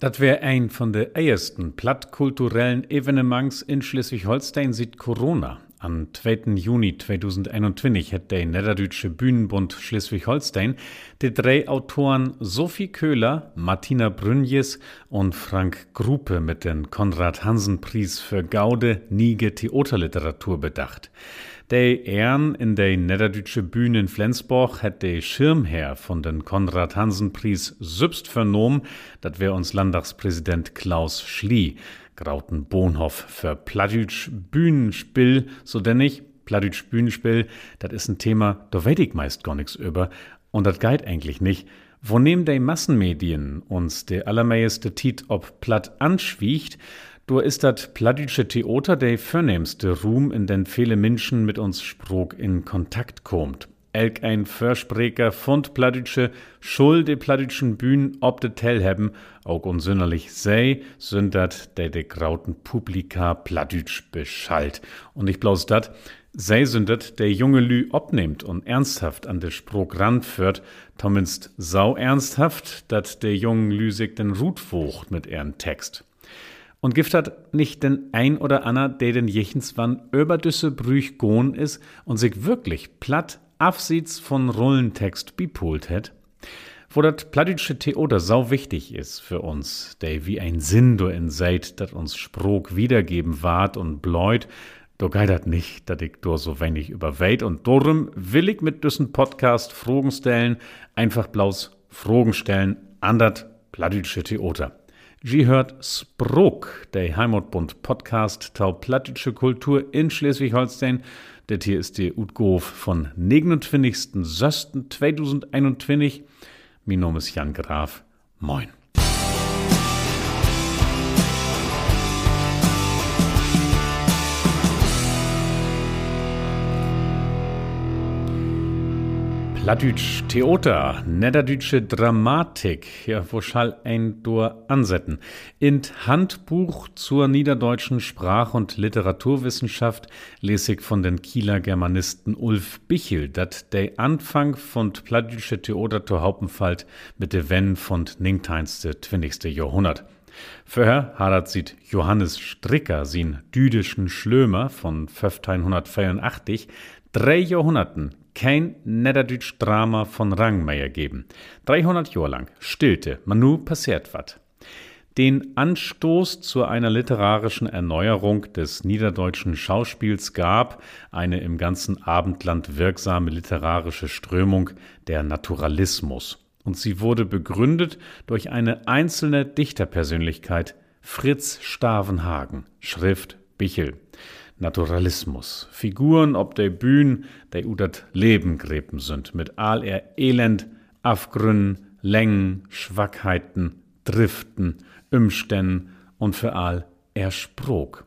Das wäre ein von der ersten plattkulturellen Evenements in Schleswig-Holstein sieht Corona. Am 2. Juni 2021 hat der Niederdeutsche Bühnenbund Schleswig-Holstein die drei Autoren Sophie Köhler, Martina Brünjes und Frank Gruppe mit dem Konrad-Hansen-Preis für Gaude Niege Theaterliteratur bedacht. Der Ehren in der Niederdeutsche Bühne in Flensburg hat der Schirmherr von den Konrad-Hansen-Preis sübst vernommen, dat wär uns Landtagspräsident Klaus Schlie. Grauten Bohnhoff für Plattdütsch Bühnenspiel, so denn ich, Plattdütsch Bühnenspiel, dat is ein Thema, da weet ich meist gar nix über. Und dat geit eigentlich nicht. Wo nehmen die Massenmedien uns de allermeiste Tit ob platt anschwiegt, Du ist dat plattdütsche Theater der vornehmste Ruhm, in den viele Menschen mit uns Sprog in Kontakt kommt. Elk ein Versprecher von plattdütsche Schuld de plattdütschen Bühnen ob de Tell haben, auch unsünderlich sei, sündert der de grauten Publika plattdütsch beschallt. Und ich bloß dat, sei sündert der junge Lü obnimmt und ernsthaft an de Sprog ranführt, zumindest sau ernsthaft, dat der jungen Lü sich den Rut mit ihren Text. Und Gift hat nicht den ein oder ander, der den jechens wann über düsse Brüch gohn is und sich wirklich platt abseits von Rollentext bipolt het, wo dat plattdütsche Theater sau wichtig is für uns, der wie ein Sinn do in seid, dat uns Sprog wiedergeben ward und bläut, do geidert nicht, dat ich do so wenig überweht und darum will ich mit düssen Podcast Fragen stellen, einfach blaus Fragen stellen an dat plattdütsche Theater. Sie hört Sprok, der Heimatbund Podcast Tau Plattische Kultur in Schleswig-Holstein. Der hier ist die Utgof von 29. Sösten 2021. Mein Name ist Jan Graf. Moin. Plattdütsch Theater, Niederdeutsche Dramatik, ja, wo schall ein Dor ansetzen. In Handbuch zur niederdeutschen Sprach- und Literaturwissenschaft lese ich von den Kieler Germanisten Ulf Bichel, dat der Anfang von Plattdütsche Theater zu Hauptenfalt mit de Wenn von Ningteinste 20. Jahrhundert. Vorher hadert sieht Johannes Stricker, sin düdischen Schlömer von 1584, drei Jahrhunderten kein Niederdütsch Drama von Rang mehr geben. 300 Jahre lang stillte, man nu passiert wat. Den Anstoß zu einer literarischen Erneuerung des niederdeutschen Schauspiels gab eine im ganzen Abendland wirksame literarische Strömung, der Naturalismus. Und sie wurde begründet durch eine einzelne Dichterpersönlichkeit, Fritz Stavenhagen, Schrift Bichel. Naturalismus. Figuren ob der Bühn, der udert Leben gräben sind, mit all er Elend, Afgründen, Längen, Schwachheiten, Driften, Umständen und für all er Sprog.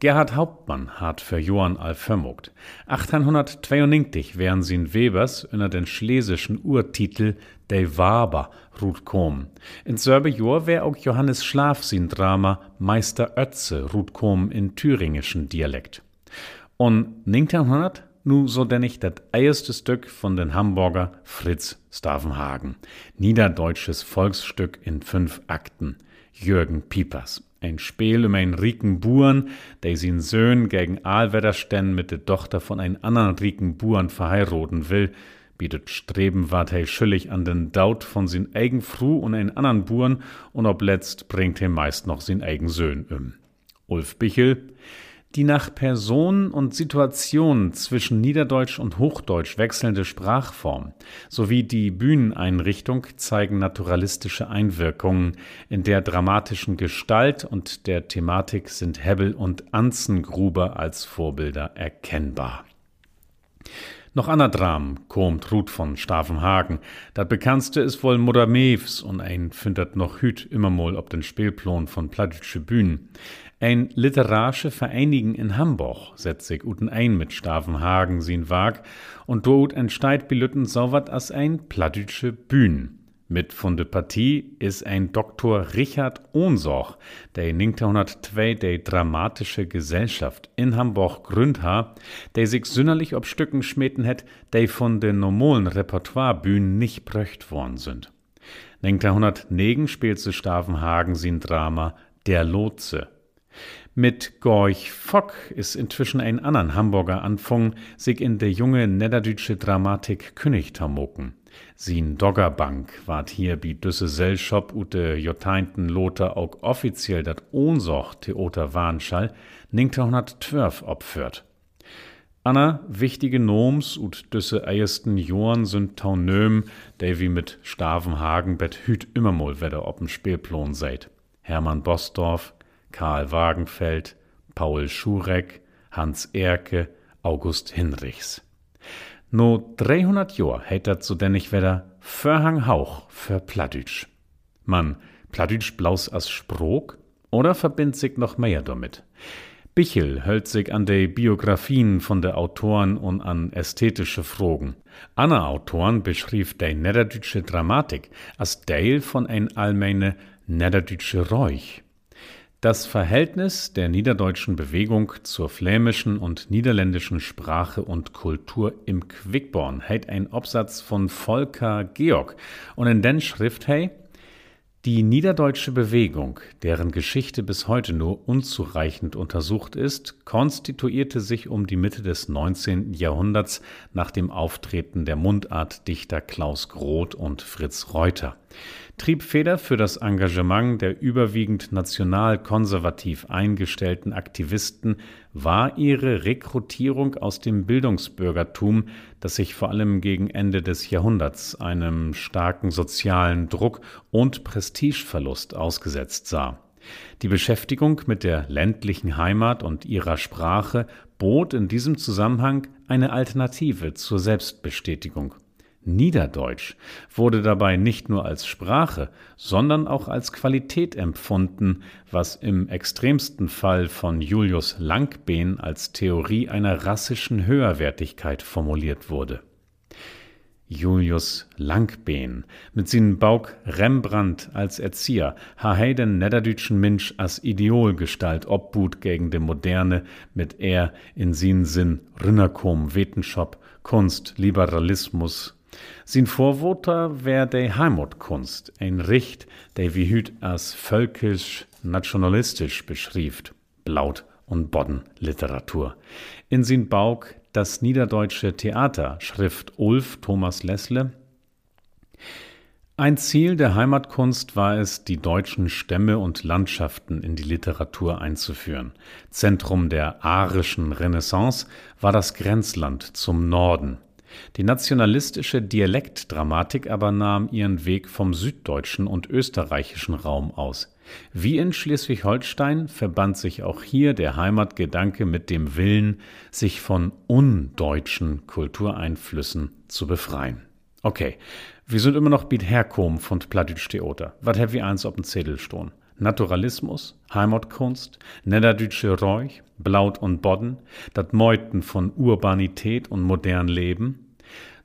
Gerhard Hauptmann hat für Johann Alförmogt. 1892 wären sie in Webers unter den schlesischen Urtitel De Waber Ruth kom. In selbe Jahr wär auch Johannes Schlaf sin Drama Meister Ötze Ruth kom in thüringischen Dialekt. Und 1900 nu so denn ich das erste Stück von den Hamburger Fritz Stavenhagen. Niederdeutsches Volksstück in fünf Akten. Jürgen Piepers. Ein Spiel um einen rieken Buren, der sin Söhn gegen Aalwetter mit der Tochter von einem anderen rieken Buren verheiraten will, bietet Streben wart hei schüllig an den Daut von sin eigen Fru und ein anderen Buren und ob letzt bringt he meist noch sin eigen Söhn um. Ulf Bichel, die nach Person und Situation zwischen Niederdeutsch und Hochdeutsch wechselnde Sprachform sowie die Bühneneinrichtung zeigen naturalistische Einwirkungen. In der dramatischen Gestalt und der Thematik sind Hebbel und Anzengruber als Vorbilder erkennbar. Noch ander Dram kommt Ruth von Stavenhagen. Dat bekanntste ist wohl Mutter Mews und ein findet noch hüt immer mal ob den Spielplan von Plattdütsche Bühnen. Ein literarische Vereinigen in Hamburg setzt sich uten ein mit Stavenhagen sin Wag und dort entsteht bilütten wat as ein Plattdütsche Bühnen. Mit von der Partie ist ein Dr. Richard Ohnsorch, der 1902 die Dramatische Gesellschaft in Hamburg gründ ha, der sich sünderlich ob Stücken schmeten het, die von den normalen Repertoirebühnen nicht bröcht worden sind. 1909 spielt sie Stavenhagen sin Drama Der Lotse. Mit Gorch Fock ist inzwischen ein anderen Hamburger anfangen, sich in der junge niederdeutsche Dramatik König tamoken. Sin Doggerbank ward hier bi düsse Sellschop ute Joteinten Lothar auch offiziell dat Ohnsoch Theater Warnschall 1912 opführt. Anna wichtige Noms ut düsse eiersten Joren sind Taunöm, der wie mit Stavenhagen bet hüt immermol wedder op'n Spielplan seid. Hermann Bosdorf, Karl Wagenfeld, Paul Schurek, Hans Erke, August Hinrichs. No 300 Jahr hätt dat denn ich wedder Förhang Hauch für Plattdütsch. Man, Plattdütsch blaus as Sprog oder verbind sich noch mehr damit? Bichel hält sich an de Biografien von de Autoren und an ästhetische Fragen. Anna Autoren beschrieb de niederdeutsche Dramatik als Teil von ein allgemeine niederdeutsche Räuch. Das Verhältnis der niederdeutschen Bewegung zur flämischen und niederländischen Sprache und Kultur im Quickborn hält ein Absatz von Volker Georg und in den Schrift hey, die niederdeutsche Bewegung, deren Geschichte bis heute nur unzureichend untersucht ist, konstituierte sich um die Mitte des 19. Jahrhunderts nach dem Auftreten der Mundartdichter Klaus Groth und Fritz Reuter. Triebfeder für das Engagement der überwiegend national-konservativ eingestellten Aktivisten war ihre Rekrutierung aus dem Bildungsbürgertum, das sich vor allem gegen Ende des Jahrhunderts einem starken sozialen Druck und Prestigeverlust ausgesetzt sah. Die Beschäftigung mit der ländlichen Heimat und ihrer Sprache bot in diesem Zusammenhang eine Alternative zur Selbstbestätigung. Niederdeutsch wurde dabei nicht nur als Sprache, sondern auch als Qualität empfunden, was im extremsten Fall von Julius Langbehn als Theorie einer rassischen Höherwertigkeit formuliert wurde. Julius Langbehn mit sin Bauk Rembrandt als Erzieher, ha heiden niederdütschen Mensch as Ideolgestalt obbut gegen de Moderne mit er in sin Sinn Rinnerkom, Wetenschop, Kunst, Liberalismus, Sin Vorwoter wär de Heimatkunst, ein Richt, der wie hüt as völkisch nationalistisch beschrieft, Blaut und Boddenliteratur. In sin Bauk das niederdeutsche Theater, Schrift Ulf Thomas Lessle. Ein Ziel der Heimatkunst war es, die deutschen Stämme und Landschaften in die Literatur einzuführen. Zentrum der arischen Renaissance war das Grenzland zum Norden. Die nationalistische Dialektdramatik aber nahm ihren Weg vom süddeutschen und österreichischen Raum aus. Wie in Schleswig-Holstein verband sich auch hier der Heimatgedanke mit dem Willen, sich von undeutschen Kultureinflüssen zu befreien. Okay, wir sind immer noch Biet herkom von Plattdütsch Theater. Was hab wir eins auf dem Zettel stehen? Naturalismus, Heimatkunst, niederdeutsche Räuch, Blaut und Bodden, dat Meuten von Urbanität und modern Leben.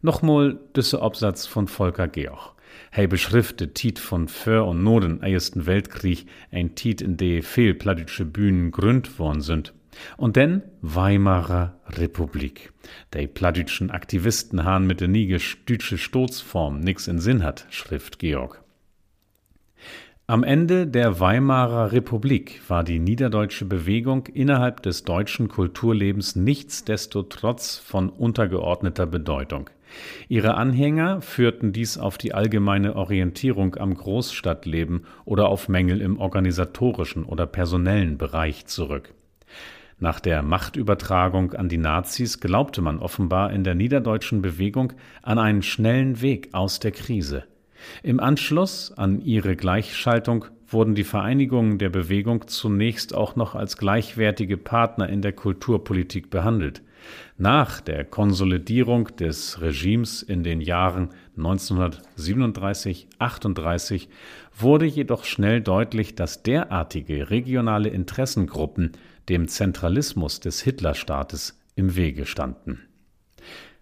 Nochmal düsse Absatz von Volker Georg. Hey beschriftet Tiet von För und Noden Ersten Weltkrieg, ein Tiet, in de viel plattdütsche Bühnen gründ worden sind. Und denn Weimarer Republik. De plattdütschen Aktivisten han mit der nie dütsche Stoßform nix in Sinn hat, schrift Georg. Am Ende der Weimarer Republik war die niederdeutsche Bewegung innerhalb des deutschen Kulturlebens nichtsdestotrotz von untergeordneter Bedeutung. Ihre Anhänger führten dies auf die allgemeine Orientierung am Großstadtleben oder auf Mängel im organisatorischen oder personellen Bereich zurück. Nach der Machtübertragung an die Nazis glaubte man offenbar in der niederdeutschen Bewegung an einen schnellen Weg aus der Krise. Im Anschluss an ihre Gleichschaltung wurden die Vereinigungen der Bewegung zunächst auch noch als gleichwertige Partner in der Kulturpolitik behandelt. Nach der Konsolidierung des Regimes in den Jahren 1937-38 wurde jedoch schnell deutlich, dass derartige regionale Interessengruppen dem Zentralismus des Hitlerstaates im Wege standen.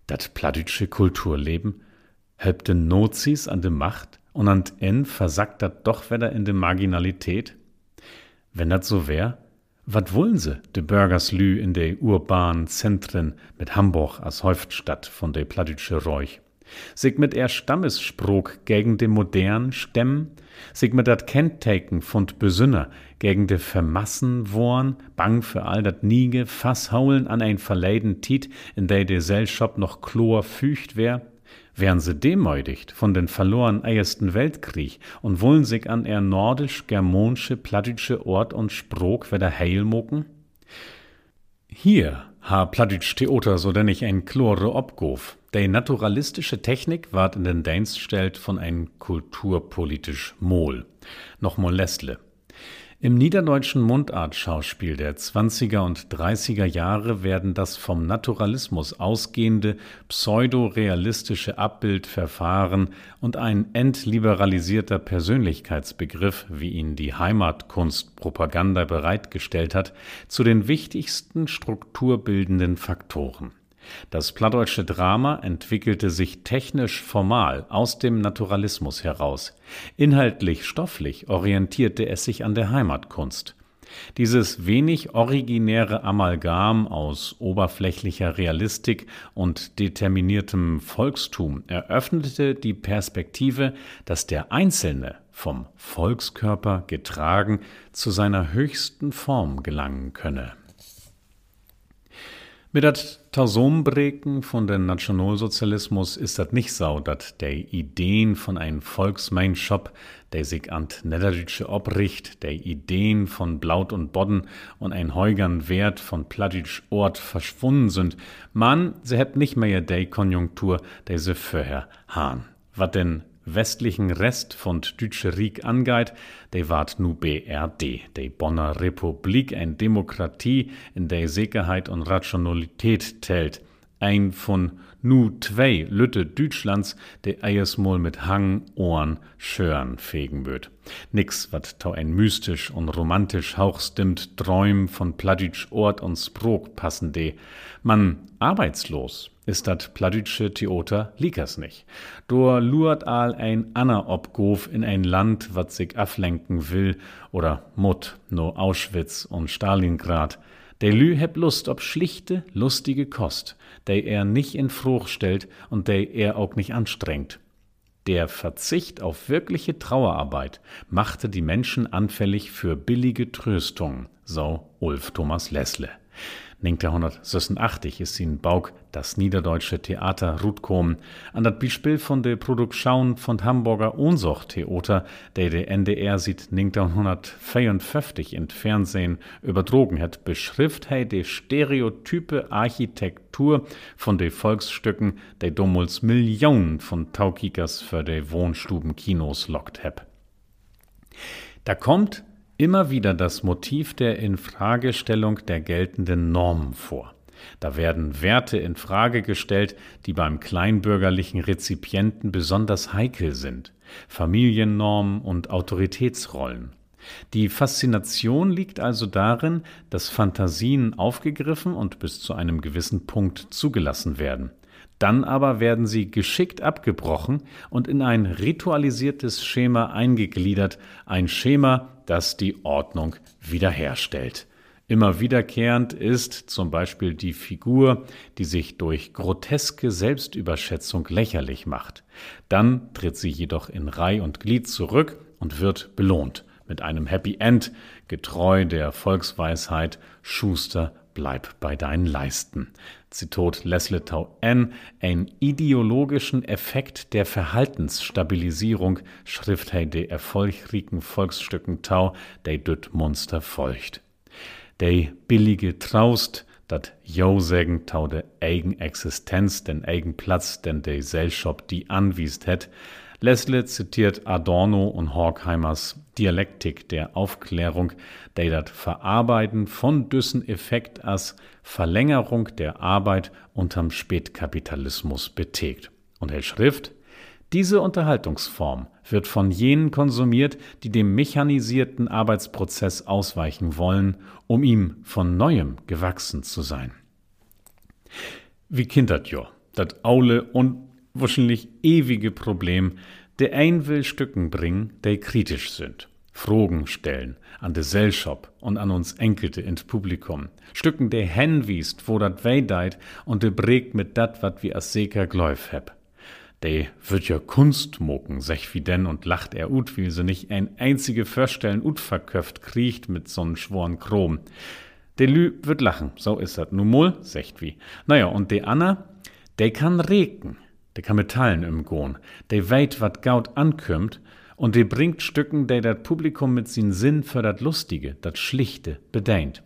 Das plattdütsche Kulturleben Help den Nozis an de Macht und an en versackt dat doch wieder in de Marginalität? Wenn dat so wär, wat wollen se, de Bürgerslü in de urbanen Zentren mit Hamburg als Häuftstadt von de plattdütsche Räuch? Sich mit er Stammessprog gegen de modern stemmen, sich mit dat Kenntaken von Besünner gegen de Vermassen worn, bang für all dat Niege, Fasshaulen an ein verleiden Tiet, in der de Gesellschaft noch chlor fücht wär, wären se demütigt von den verloren Ersten Weltkrieg und wollen sich an er nordisch-germonische, plattische Ort und Sprog wieder heilmucken? Hier ha Plattitsch Theater so denn ich ein Chlore obgof. De naturalistische Technik ward in den Dienst stellt von ein kulturpolitisch Mol. Noch mal Lästle. Im niederdeutschen Mundartschauspiel der 20er und 30er Jahre werden das vom Naturalismus ausgehende pseudorealistische Abbildverfahren und ein entliberalisierter Persönlichkeitsbegriff, wie ihn die Heimatkunstpropaganda bereitgestellt hat, zu den wichtigsten strukturbildenden Faktoren. Das plattdeutsche Drama entwickelte sich technisch formal aus dem Naturalismus heraus. Inhaltlich stofflich orientierte es sich an der Heimatkunst. Dieses wenig originäre Amalgam aus oberflächlicher Realistik und determiniertem Volkstum eröffnete die Perspektive, dass der Einzelne vom Volkskörper getragen zu seiner höchsten Form gelangen könne mit dat Tausombreken von den Nationalsozialismus ist dat nicht so, dat de Ideen von ein Volksmeinschap, der sich an Niederdeutsche obricht, der Ideen von Blaut und Bodden und ein heugern Wert von Plattitsch Ort verschwunden sind. Man, sie hätt nicht mehr de Konjunktur, der sie vorher hahn. Wat denn westlichen Rest von Dütsche Riek angeit, de ward nu BRD, de Bonner Republik, ein Demokratie, in der Sicherheit und Rationalität tellt. Ein von nu zwei Lütte Deutschlands, de eiersmol mit Hang, Ohren, Schören fegen wird. Nix, wat tau ein mystisch und romantisch hauchstimmt Träum von Pladitsch Ort und Sprog passen de. Man arbeitslos, ist dat plattdütsche Theater liekers nicht. Do luert all ein Anna obgof in ein Land, wat sich aflenken will, oder Mut, no Auschwitz und Stalingrad. Der Lü heb Lust ob schlichte, lustige Kost, der er nicht in Fruch stellt und der er auch nicht anstrengt. Der Verzicht auf wirkliche Trauerarbeit machte die Menschen anfällig für billige Tröstung, so Ulf Thomas Lessle. 1986 ist in Bauk das niederdeutsche Theater Rutkom an das Beispiel von der Produktion von Hamburger Ohnsoch Theater, der der NDR sieht 1954 im Fernsehen. Übertrogen hat, beschrift hey die stereotype Architektur von den Volksstücken, der damals Millionen von Taukikers für die Wohnstubenkinos lockt hab. Da kommt immer wieder das Motiv der Infragestellung der geltenden Normen vor. Da werden Werte in Frage gestellt, die beim kleinbürgerlichen Rezipienten besonders heikel sind. Familiennormen und Autoritätsrollen. Die Faszination liegt also darin, dass Fantasien aufgegriffen und bis zu einem gewissen Punkt zugelassen werden. Dann aber werden sie geschickt abgebrochen und in ein ritualisiertes Schema eingegliedert, ein Schema, das die Ordnung wiederherstellt. Immer wiederkehrend ist zum Beispiel die Figur, die sich durch groteske Selbstüberschätzung lächerlich macht. Dann tritt sie jedoch in Reih und Glied zurück und wird belohnt mit einem Happy End, getreu der Volksweisheit Schuster bleib bei deinen Leisten. Zitat Leslie Tau N. Ein ideologischen Effekt der Verhaltensstabilisierung schrift hei de erfolgreichen Volksstücken Tau, de düt Monster folgt. De billige Traust, dat Jo sägen tau de eigen Existenz, den eigen Platz, den de Gesellschaft die anwiest het, Leslie zitiert Adorno und Horkheimers Dialektik der Aufklärung, der das Verarbeiten von düssen Effekt als Verlängerung der Arbeit unterm Spätkapitalismus betägt. Und er schrift, diese Unterhaltungsform wird von jenen konsumiert, die dem mechanisierten Arbeitsprozess ausweichen wollen, um ihm von neuem gewachsen zu sein. Wie kindert jo, dat aule und wahrscheinlich ewige Problem, der ein will Stücken bringen, der kritisch sind. Fragen stellen an de Gesellschaft und an uns Enkelte ins Publikum. Stücken der henwiest, wo dat weideit und de prägt mit dat, wat wie as seker gläuf heb. De wird ja Kunst moken, sech wie denn und lacht er ut, wie sie nicht ein einzige Vorstellen ut verköft kriecht mit so'n schworen Chrom. De Lü wird lachen, so is dat. Nu mol, secht wie. Naja, und de Anna, de kann reken, de kann Metallen im Gohn, de weit wat Gaut ankümmt, und de bringt Stücken, de dat Publikum mit sin Sinn für dat Lustige, dat Schlichte, bedeint.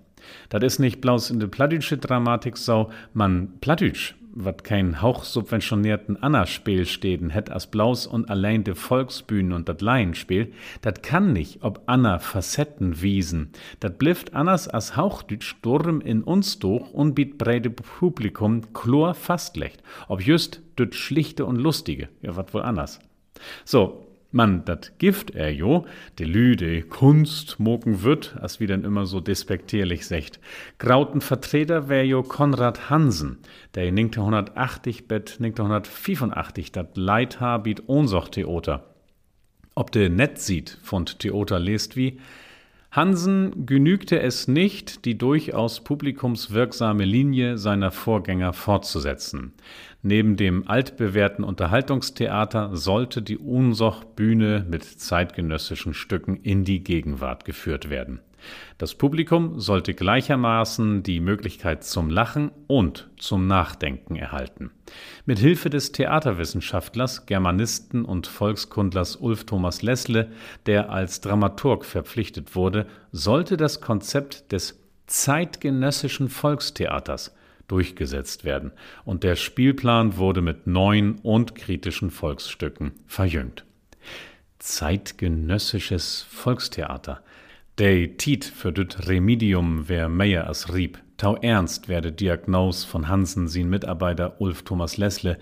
Dat is nicht bloß in de plattdütsche Dramatik so, man plattdütsch, wat kein hauchsubventionierten Anna-Spiel stehen hätt as blaus und allein de Volksbühnen und dat Laienspiel, dat kann nicht, ob Anna Facetten wiesen. Dat blifft Annas as Hauchdütsch Sturm in uns durch und biet breite Publikum chlor fastlecht. Ob just düt schlichte und lustige, ja wat wohl anders. So, man dat Gift er jo, de Lüde Kunst moken wird, as wie denn immer so despektierlich secht. Grauten Vertreter wär jo Konrad Hansen, der 1980 bet 1985 dat Leithaar biet Ohnsoch Theater. Ob de net sieht, von Theater lest wie, Hansen genügte es nicht, die durchaus publikumswirksame Linie seiner Vorgänger fortzusetzen. Neben dem altbewährten Unterhaltungstheater sollte die Unsoch-Bühne mit zeitgenössischen Stücken in die Gegenwart geführt werden. Das Publikum sollte gleichermaßen die Möglichkeit zum Lachen und zum Nachdenken erhalten. Mit Hilfe des Theaterwissenschaftlers, Germanisten und Volkskundlers Ulf Thomas Lessle, der als Dramaturg verpflichtet wurde, sollte das Konzept des zeitgenössischen Volkstheaters durchgesetzt werden und der Spielplan wurde mit neuen und kritischen Volksstücken verjüngt. Zeitgenössisches Volkstheater – Dei Tiet für düt Remedium wär meier as rieb. Tau ernst werde Diagnos von Hansen sin Mitarbeiter Ulf Thomas Lessle,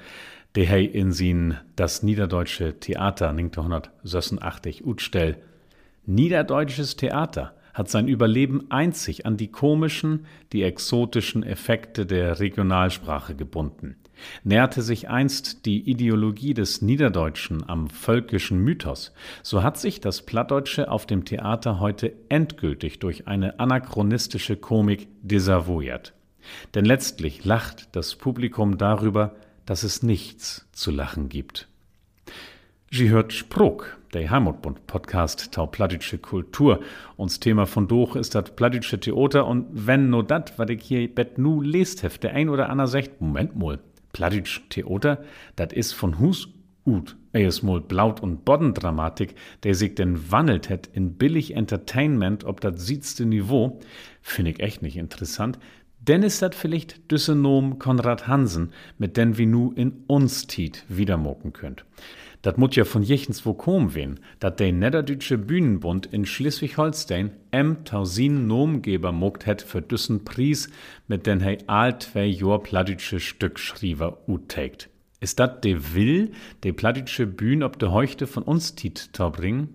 de hei in sin das Niederdeutsche Theater 1986 utstell. Niederdeutsches Theater hat sein Überleben einzig an die komischen, die exotischen Effekte der Regionalsprache gebunden näherte sich einst die Ideologie des Niederdeutschen am völkischen Mythos, so hat sich das Plattdeutsche auf dem Theater heute endgültig durch eine anachronistische Komik desavouiert. Denn letztlich lacht das Publikum darüber, dass es nichts zu lachen gibt. Sie hört Spruch, der Heimatbund Podcast Tau Plattdeutsche Kultur. Uns Thema von Doch ist das Plattdeutsche Theater und wenn nur dat, was ich hier bet nu lest heft, der ein oder andere sagt, Moment mal, Plattdeutsch Theater, dat is von Hus ut. Er is mol Blaut- und Boddendramatik, der sich denn wandelt het in billig Entertainment ob dat siebste Niveau, find ich echt nicht interessant. Denn ist dat vielleicht Düssenom Konrad Hansen, mit den wie nu in uns Tiet wiedermoken könnt. Dat mut ja von jechens wo kom wen, dat der Niederdeutsche Bühnenbund in Schleswig-Holstein M. Tausin Nomgeber mogt het für düssen Pries, mit den hei all zwei Jor plattdeutsche Stück schriever uttegt. Ist dat de Will, de plattdeutsche Bühn ob de Heuchte von uns tit tau bring?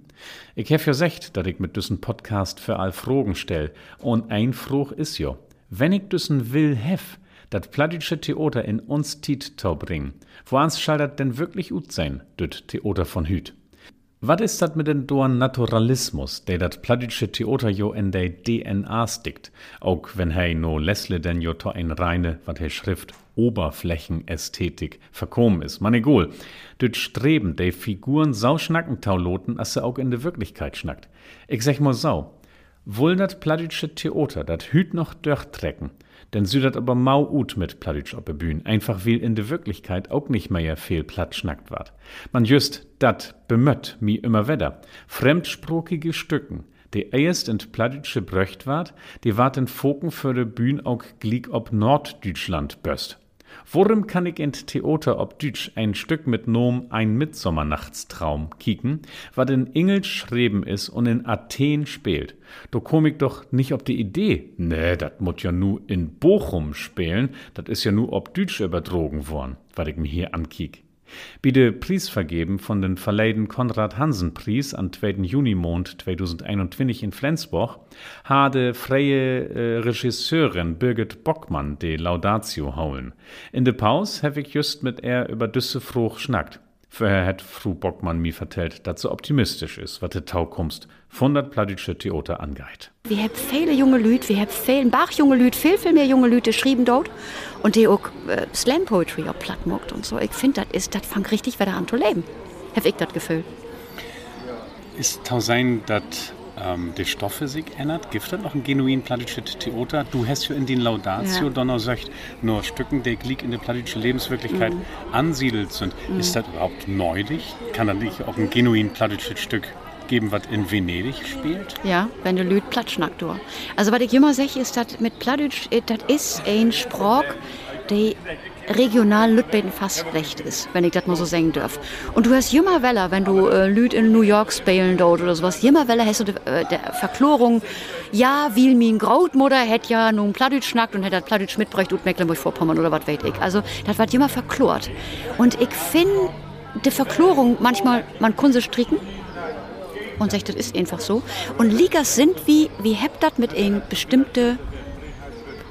Ich hef ja secht, dat ich mit düssen Podcast für all Frogen stell, und ein Fruch is jo. Wenn ich düssen Will hef, dat plattdeutsche Theater in uns Tiet tau bring. Woans schall dat denn wirklich ut sein, düt Theater von Hüt? Wat is dat mit den doan Naturalismus, der dat plattdeutsche Theater jo in der DNA stickt, auch wenn hei no Lesle denn jo to ein reine, wat he Schrift, Oberflächenästhetik verkommen is. Man egal. Düt Streben, de Figuren sau schnacken tauloten, as se auch in der Wirklichkeit schnackt. Ich sag mal sau. Wohl dat plattdeutsche Theater, dat hüt noch durchtrecken. Denn sie dat aber mau ut mit Plattdeutsch op der Bühn, einfach weil in der Wirklichkeit auch nicht mehr viel platt schnackt ward. Man just dat bemött mi immer wedder. Fremdsprachige Stücken, die erst in Plattdeutsche bröcht ward, die ward in Foken für de Bühn auch glieg ob Norddeutschland böst. Worum kann ich in Theater ob Dütsch ein Stück mit Nom ein Mitsommernachtstraum kicken, wat in Ingels Schreben is und in Athen spielt? Do komm ich doch nicht ob die Idee, nee, dat mut ja nu in Bochum spielen, dat is ja nu ob Dütsch überdrogen worden, wat ich mir hier ankiek. Bitte Preis vergeben von den Verleiden Konrad Hansen Preis am 2. Junimond 2021 in Flensburg, habe freie äh, Regisseurin Birgit Bockmann de Laudatio haulen. In de Pause habe ich just mit er über düsse Fruch schnackt. Vorher hat Fru Bockmann mir vertellt, dass sie optimistisch ist, was die Taukunft von der Pladische Theater angeht. Wir haben viele junge Leute, wir haben viele Bach junge Leute, viel, viel mehr junge Leute geschrieben dort und die auch äh, Slam Poetry auch platt mockt und so. Ich finde, das ist, das fängt richtig wieder an zu leben. Habe ich das Gefühl. Ist Tausein, dass ähm, die Stoffe sich ändert? Gibt es noch ein genuin plattisches Theater? Du hast ja in den Laudatio ja. donner sagt, nur Stücken, die glied in der plattischen Lebenswirklichkeit mhm. ansiedelt sind. Mhm. Ist das überhaupt neulich? Kann da nicht auch ein genuin plattisches Stück geben, was in Venedig spielt? Ja, wenn du schnackt, du. Also, was ich immer sage, ist, dass mit Plattdeutsch, äh, das ist ein Sprach, der regional Lütbeten fast recht ist, wenn ich das mal so sagen darf. Und du hast immer Welle, wenn du äh, Lüd in New York spielen dort oder sowas, immer Welle hast du äh, der Verklorung, ja, wie mein Grautmutter hätte ja nun Plattdeutsch schnackt und hätte das Plattdeutsch mitbräucht und Mecklenburg-Vorpommern oder was weiß ich. Also, das wird immer verklort. Und ich finde, die Verklorung manchmal, man kann sie stricken, und sagt, das ist einfach so. Und Ligas sind wie, wie habt das mit einer bestimmten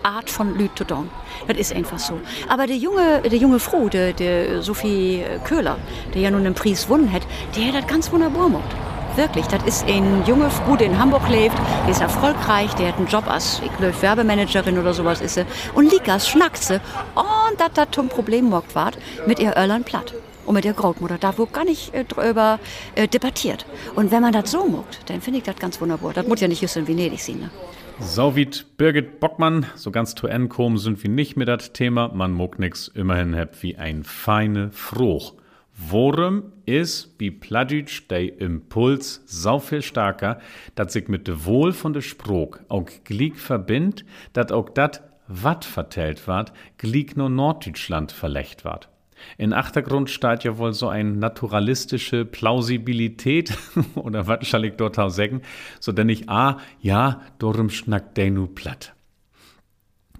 Art von tun. Das ist einfach so. Aber der junge, der junge Frau, der, der Sophie Köhler, der ja nun einen Preis gewonnen hat, der hat das ganz wunderbar gemacht. Wirklich, das ist ein junge Frau, die in Hamburg lebt, die ist erfolgreich, der hat einen Job als, ich glaube, Werbemanagerin oder sowas ist sie. Und Likas schnackt sie. Und das hat ein Problem gemacht war mit ihr Irland platt und mit der Großmutter. Da wurde gar nicht äh, drüber äh, debattiert. Und wenn man das so macht, dann finde ich das ganz wunderbar. Das muss ja nicht just in Venedig sein. Ne? So wie Birgit Bockmann, so ganz zu Ende kommen sind wir nicht mit das Thema. Man mag nix, immerhin hab wie ein feine Fruch. Worum ist wie Pladütsch der Impuls so viel stärker, dass sich mit dem Wohl von der Sprog auch glieg verbindt, dass auch dat, wat vertellt ward, glieg nur Norddeutschland verlecht ward. In Achtergrund steht ja wohl so eine naturalistische Plausibilität, oder was soll ich dort auch sagen, so denn ich, ah, ja, darum schnackt der nu platt.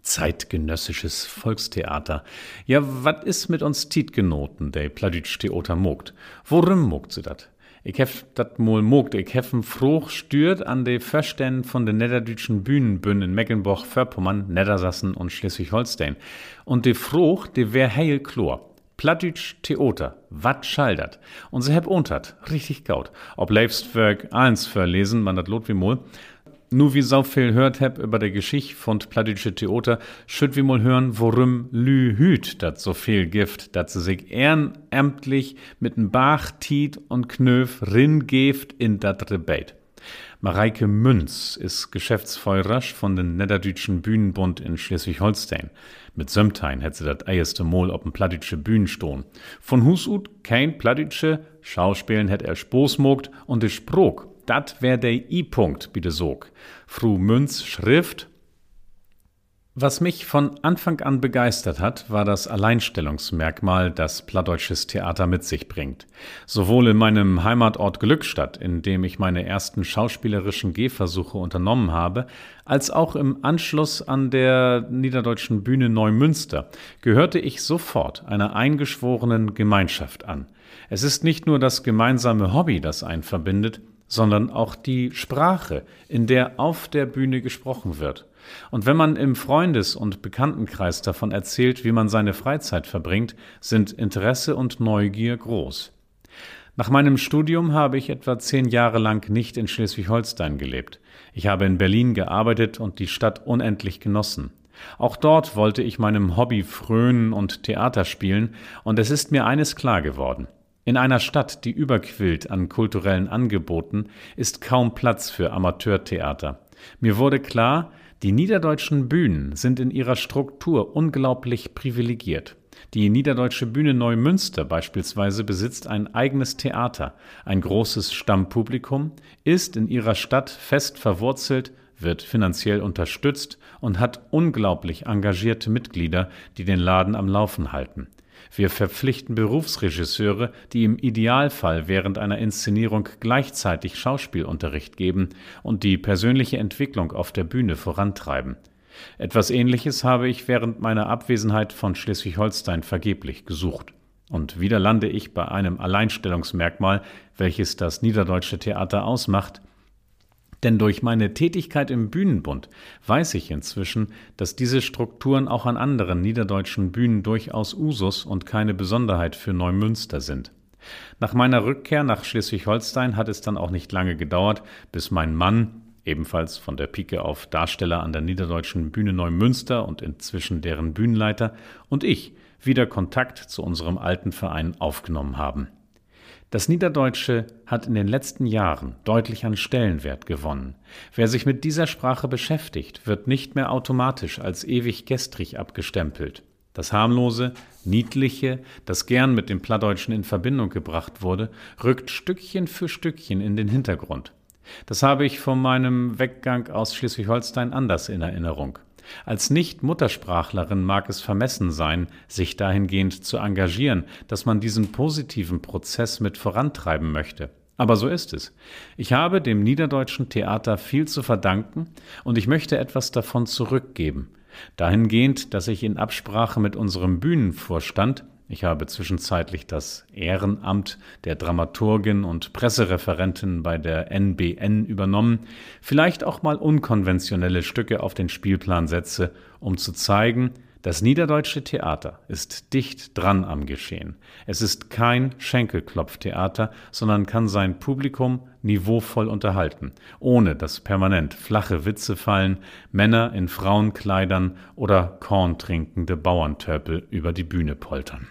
Zeitgenössisches Volkstheater. Ja, was ist mit uns Tietgenoten, der Pladütsch Theater mogt? Worum mogt sie dat? Ich hef dat mol mogt, ich hef ein Fruch stört an de Verständen von den niederdütschen Bühnenbünden in Mecklenburg, Vorpommern, Niedersassen und Schleswig-Holstein. Und de Fruch, de wär heil chlor. Plattdeutsch Theater, wat schaldert. Und sie hab untert, richtig gaut. Ob Leibstwerk eins verlesen, man dat lot wie mol. Nu wie so viel hört hab über der Geschichte von Plattdeutsche Theater, schütt wie mal hören, worum Lü hüt dat so viel Gift, dat sie sich ehrenamtlich mit n Bach, Tiet und Knöf ringeft in dat Rebate. Mareike Münz ist Geschäftsfeuerasch von den Niederdütschen Bühnenbund in Schleswig-Holstein. Mit Sömtein hätte sie das erste Mal op dem plattdütsche Bühnen. Von Hus ut kein plattdütsche, Schauspielen hätt er Spoß mogt und de Sprog, dat wär der I-Punkt, bitte sog. Fru Münz Schrift was mich von Anfang an begeistert hat, war das Alleinstellungsmerkmal, das plattdeutsches Theater mit sich bringt. Sowohl in meinem Heimatort Glückstadt, in dem ich meine ersten schauspielerischen Gehversuche unternommen habe, als auch im Anschluss an der niederdeutschen Bühne Neumünster gehörte ich sofort einer eingeschworenen Gemeinschaft an. Es ist nicht nur das gemeinsame Hobby, das einen verbindet, sondern auch die Sprache, in der auf der Bühne gesprochen wird. Und wenn man im Freundes- und Bekanntenkreis davon erzählt, wie man seine Freizeit verbringt, sind Interesse und Neugier groß. Nach meinem Studium habe ich etwa zehn Jahre lang nicht in Schleswig-Holstein gelebt. Ich habe in Berlin gearbeitet und die Stadt unendlich genossen. Auch dort wollte ich meinem Hobby frönen und Theater spielen, und es ist mir eines klar geworden. In einer Stadt, die überquillt an kulturellen Angeboten, ist kaum Platz für Amateurtheater. Mir wurde klar, die niederdeutschen Bühnen sind in ihrer Struktur unglaublich privilegiert. Die Niederdeutsche Bühne Neumünster beispielsweise besitzt ein eigenes Theater, ein großes Stammpublikum, ist in ihrer Stadt fest verwurzelt, wird finanziell unterstützt und hat unglaublich engagierte Mitglieder, die den Laden am Laufen halten. Wir verpflichten Berufsregisseure, die im Idealfall während einer Inszenierung gleichzeitig Schauspielunterricht geben und die persönliche Entwicklung auf der Bühne vorantreiben. Etwas Ähnliches habe ich während meiner Abwesenheit von Schleswig-Holstein vergeblich gesucht. Und wieder lande ich bei einem Alleinstellungsmerkmal, welches das niederdeutsche Theater ausmacht, denn durch meine Tätigkeit im Bühnenbund weiß ich inzwischen, dass diese Strukturen auch an anderen niederdeutschen Bühnen durchaus Usus und keine Besonderheit für Neumünster sind. Nach meiner Rückkehr nach Schleswig-Holstein hat es dann auch nicht lange gedauert, bis mein Mann, ebenfalls von der Pike auf Darsteller an der Niederdeutschen Bühne Neumünster und inzwischen deren Bühnenleiter, und ich wieder Kontakt zu unserem alten Verein aufgenommen haben. Das Niederdeutsche hat in den letzten Jahren deutlich an Stellenwert gewonnen. Wer sich mit dieser Sprache beschäftigt, wird nicht mehr automatisch als ewig gestrig abgestempelt. Das harmlose, niedliche, das gern mit dem Plattdeutschen in Verbindung gebracht wurde, rückt Stückchen für Stückchen in den Hintergrund. Das habe ich von meinem Weggang aus Schleswig-Holstein anders in Erinnerung. Als Nicht-Muttersprachlerin mag es vermessen sein, sich dahingehend zu engagieren, dass man diesen positiven Prozess mit vorantreiben möchte. Aber so ist es. Ich habe dem niederdeutschen Theater viel zu verdanken und ich möchte etwas davon zurückgeben. Dahingehend, dass ich in Absprache mit unserem Bühnenvorstand ich habe zwischenzeitlich das Ehrenamt der Dramaturgin und Pressereferentin bei der NBN übernommen, vielleicht auch mal unkonventionelle Stücke auf den Spielplan setze, um zu zeigen, das niederdeutsche Theater ist dicht dran am Geschehen. Es ist kein Schenkelklopftheater, sondern kann sein Publikum niveauvoll unterhalten, ohne dass permanent flache Witze fallen, Männer in Frauenkleidern oder korntrinkende Bauerntörpel über die Bühne poltern.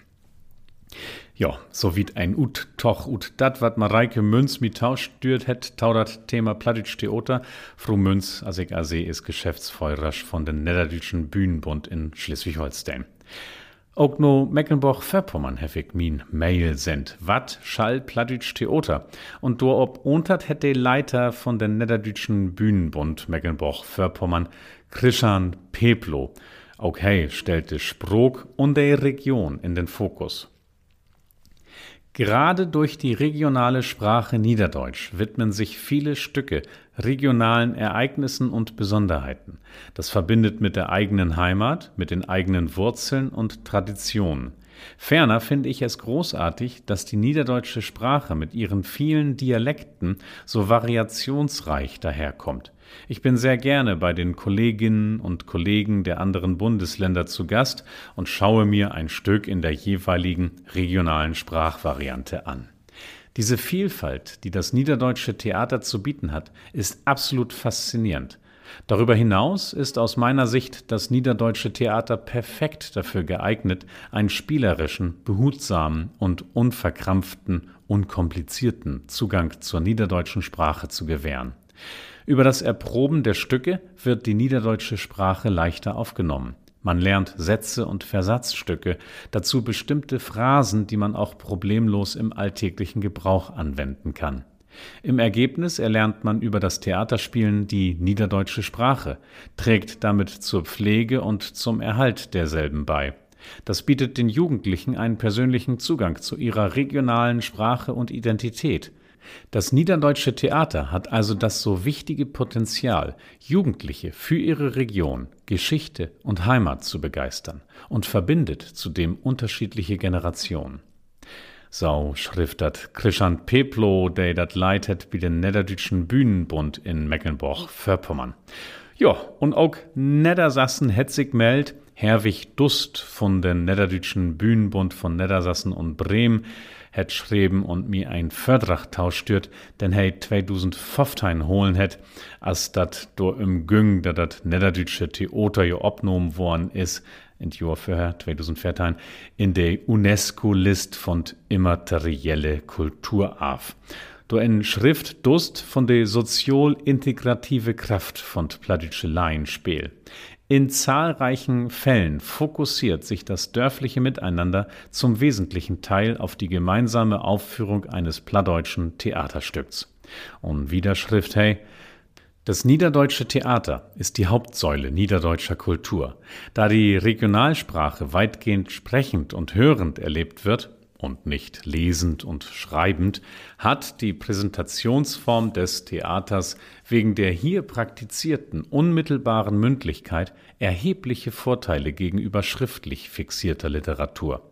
Ja, so wie ein ut toch ut dat, wat Mareike Münz mit Tausch stürt het, taudert Thema Plattdeutsch Theater. Frau Münz, als ich sehe, ist Geschäftsfeuerasch von den Niederdütschen Bühnenbund in Schleswig-Holstein. Auch no Mecklenburg-Vorpommern hef min Mail send. Wat schall Plattdeutsch Theater? Und do ob untert hätte Leiter von den Niederdütschen Bühnenbund Mecklenburg-Vorpommern, Christian Peplo. Okay, stellte Sprog und der Region in den Fokus. Gerade durch die regionale Sprache Niederdeutsch widmen sich viele Stücke regionalen Ereignissen und Besonderheiten. Das verbindet mit der eigenen Heimat, mit den eigenen Wurzeln und Traditionen. Ferner finde ich es großartig, dass die niederdeutsche Sprache mit ihren vielen Dialekten so variationsreich daherkommt. Ich bin sehr gerne bei den Kolleginnen und Kollegen der anderen Bundesländer zu Gast und schaue mir ein Stück in der jeweiligen regionalen Sprachvariante an. Diese Vielfalt, die das niederdeutsche Theater zu bieten hat, ist absolut faszinierend. Darüber hinaus ist aus meiner Sicht das niederdeutsche Theater perfekt dafür geeignet, einen spielerischen, behutsamen und unverkrampften, unkomplizierten Zugang zur niederdeutschen Sprache zu gewähren. Über das Erproben der Stücke wird die niederdeutsche Sprache leichter aufgenommen. Man lernt Sätze und Versatzstücke, dazu bestimmte Phrasen, die man auch problemlos im alltäglichen Gebrauch anwenden kann. Im Ergebnis erlernt man über das Theaterspielen die niederdeutsche Sprache, trägt damit zur Pflege und zum Erhalt derselben bei. Das bietet den Jugendlichen einen persönlichen Zugang zu ihrer regionalen Sprache und Identität. Das niederdeutsche Theater hat also das so wichtige Potenzial, Jugendliche für ihre Region, Geschichte und Heimat zu begeistern und verbindet zudem unterschiedliche Generationen. So schriftet Christian Peplo, der dat leitet bei den Niederdütschen Bühnenbund in Mecklenburg-Vorpommern. Ja, und auch Niedersassen het sich meldt, Herwig Dust von den Niederdütschen Bühnenbund von Niedersassen und Bremen het schreiben und mir ein Fördrachtausch stört, denn hey 2015 holen het, als dat do im Güng, da dat Niederdütsche Theater jo opnommen worden is, in Jahr vorher, 2014, in der UNESCO-List von immaterielle Kulturarv. Do in Schrift Dust von der sozial-integrative Kraft von Plattdütsche Laienspiel. In zahlreichen Fällen fokussiert sich das dörfliche Miteinander zum wesentlichen Teil auf die gemeinsame Aufführung eines plattdeutschen Theaterstücks. Und wieder Schrift, hey, das niederdeutsche Theater ist die Hauptsäule niederdeutscher Kultur. Da die Regionalsprache weitgehend sprechend und hörend erlebt wird, und nicht lesend und schreibend, hat die Präsentationsform des Theaters wegen der hier praktizierten unmittelbaren Mündlichkeit erhebliche Vorteile gegenüber schriftlich fixierter Literatur.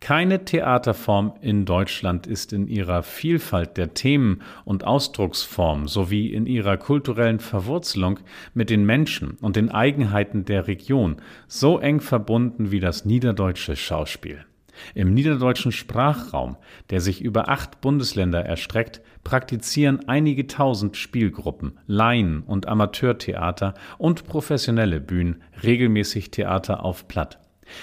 Keine Theaterform in Deutschland ist in ihrer Vielfalt der Themen und Ausdrucksform sowie in ihrer kulturellen Verwurzelung mit den Menschen und den Eigenheiten der Region so eng verbunden wie das niederdeutsche Schauspiel. Im niederdeutschen Sprachraum, der sich über acht Bundesländer erstreckt, praktizieren einige tausend Spielgruppen, Laien- und Amateurtheater und professionelle Bühnen regelmäßig Theater auf Platt.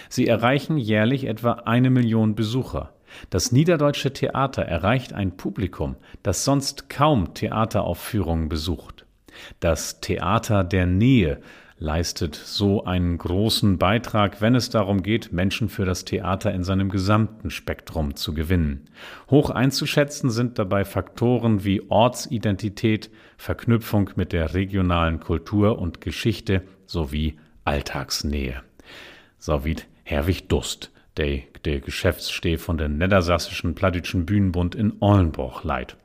Sie erreichen jährlich etwa eine Million Besucher. Das Niederdeutsche Theater erreicht ein Publikum, das sonst kaum Theateraufführungen besucht. Das Theater der Nähe leistet so einen großen Beitrag, wenn es darum geht, Menschen für das Theater in seinem gesamten Spektrum zu gewinnen. Hoch einzuschätzen sind dabei Faktoren wie Ortsidentität, Verknüpfung mit der regionalen Kultur und Geschichte sowie Alltagsnähe. Wie Herwig Dust, der, der Geschäftssteh von der Niedersächsischen Plattdeutschen Bühnenbund in Ollenbruch leid.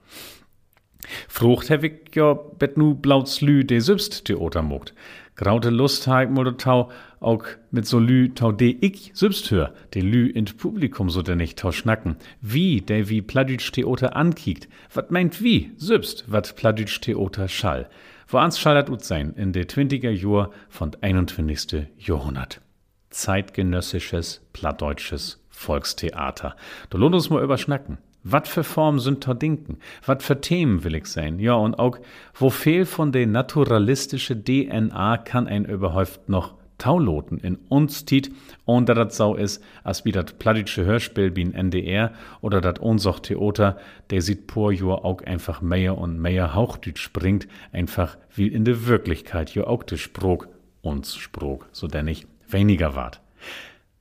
Frucht Herwig ja bet nu blauts Lü de sübst Theater mogt. Graute Lust haig mo tau auch mit so Lü tau de ich sübst hör, de Lü in Publikum so de nicht tau schnacken. Wie der wie Plattdeutsch Theater ankiekt. Wat meint wie? Sübst, wat Plattdeutsch Theater schall. Wo ans schall dat ut sein in de 20er Jahr von 21. Jahrhundert zeitgenössisches, plattdeutsches Volkstheater. Da lohnt uns mal überschnacken. Wat für Formen sind da Dinken? Wat für Themen will ich sein? Ja, und auch, wo fehl von der naturalistische DNA kann ein überhaupt noch Tauloten in uns tit, und da dat sau is, as wie dat plattdeutsche Hörspiel wie ein NDR oder dat Ohnsoch Theater, der sieht por Jahr auch einfach mehr und mehr Hauchdütsch springt, einfach wie in der Wirklichkeit jo auch de Sprog uns Sprog, so denn ich weniger wart.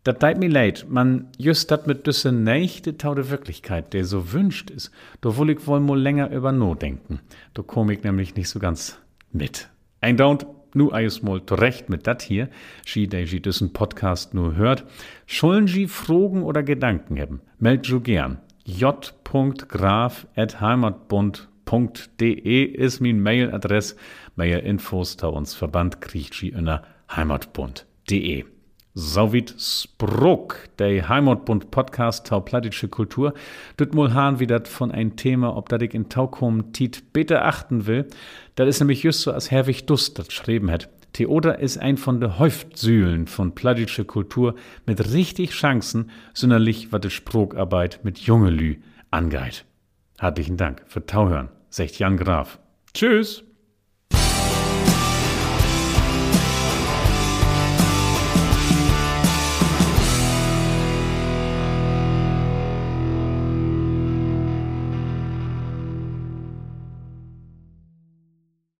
Dat deit mir leid, man just dat mit düsse nächte tau de Wirklichkeit, der so wünscht is, do wohl ich wohl mal länger über no denken. Do komm ich nämlich nicht so ganz mit. Ein Daunt, nu eis mal zurecht mit dat hier, schi de ji düssen Podcast nur hört. Schullen ji Fragen oder Gedanken haben, meld ju gern. j.graf.heimatbund.de ist min Mailadress. Mehr Infos tau uns Verband kriegt ji inner Heimatbund de. Sowit Spruck, der Heimatbund Podcast Tau Plattische Kultur. Düt mul hahn wie von ein Thema, ob dat ich in Taukum Tiet bitte achten will. Dat is nämlich just so, als Herwig Dust dat schreiben hat. Theoder is ein von de Häuftsühlen von plattische Kultur mit richtig Chancen, sonderlich wat de Sprogarbeit mit junge Lü angeit. Herzlichen Dank für Tauhören. Secht Jan Graf. Tschüss.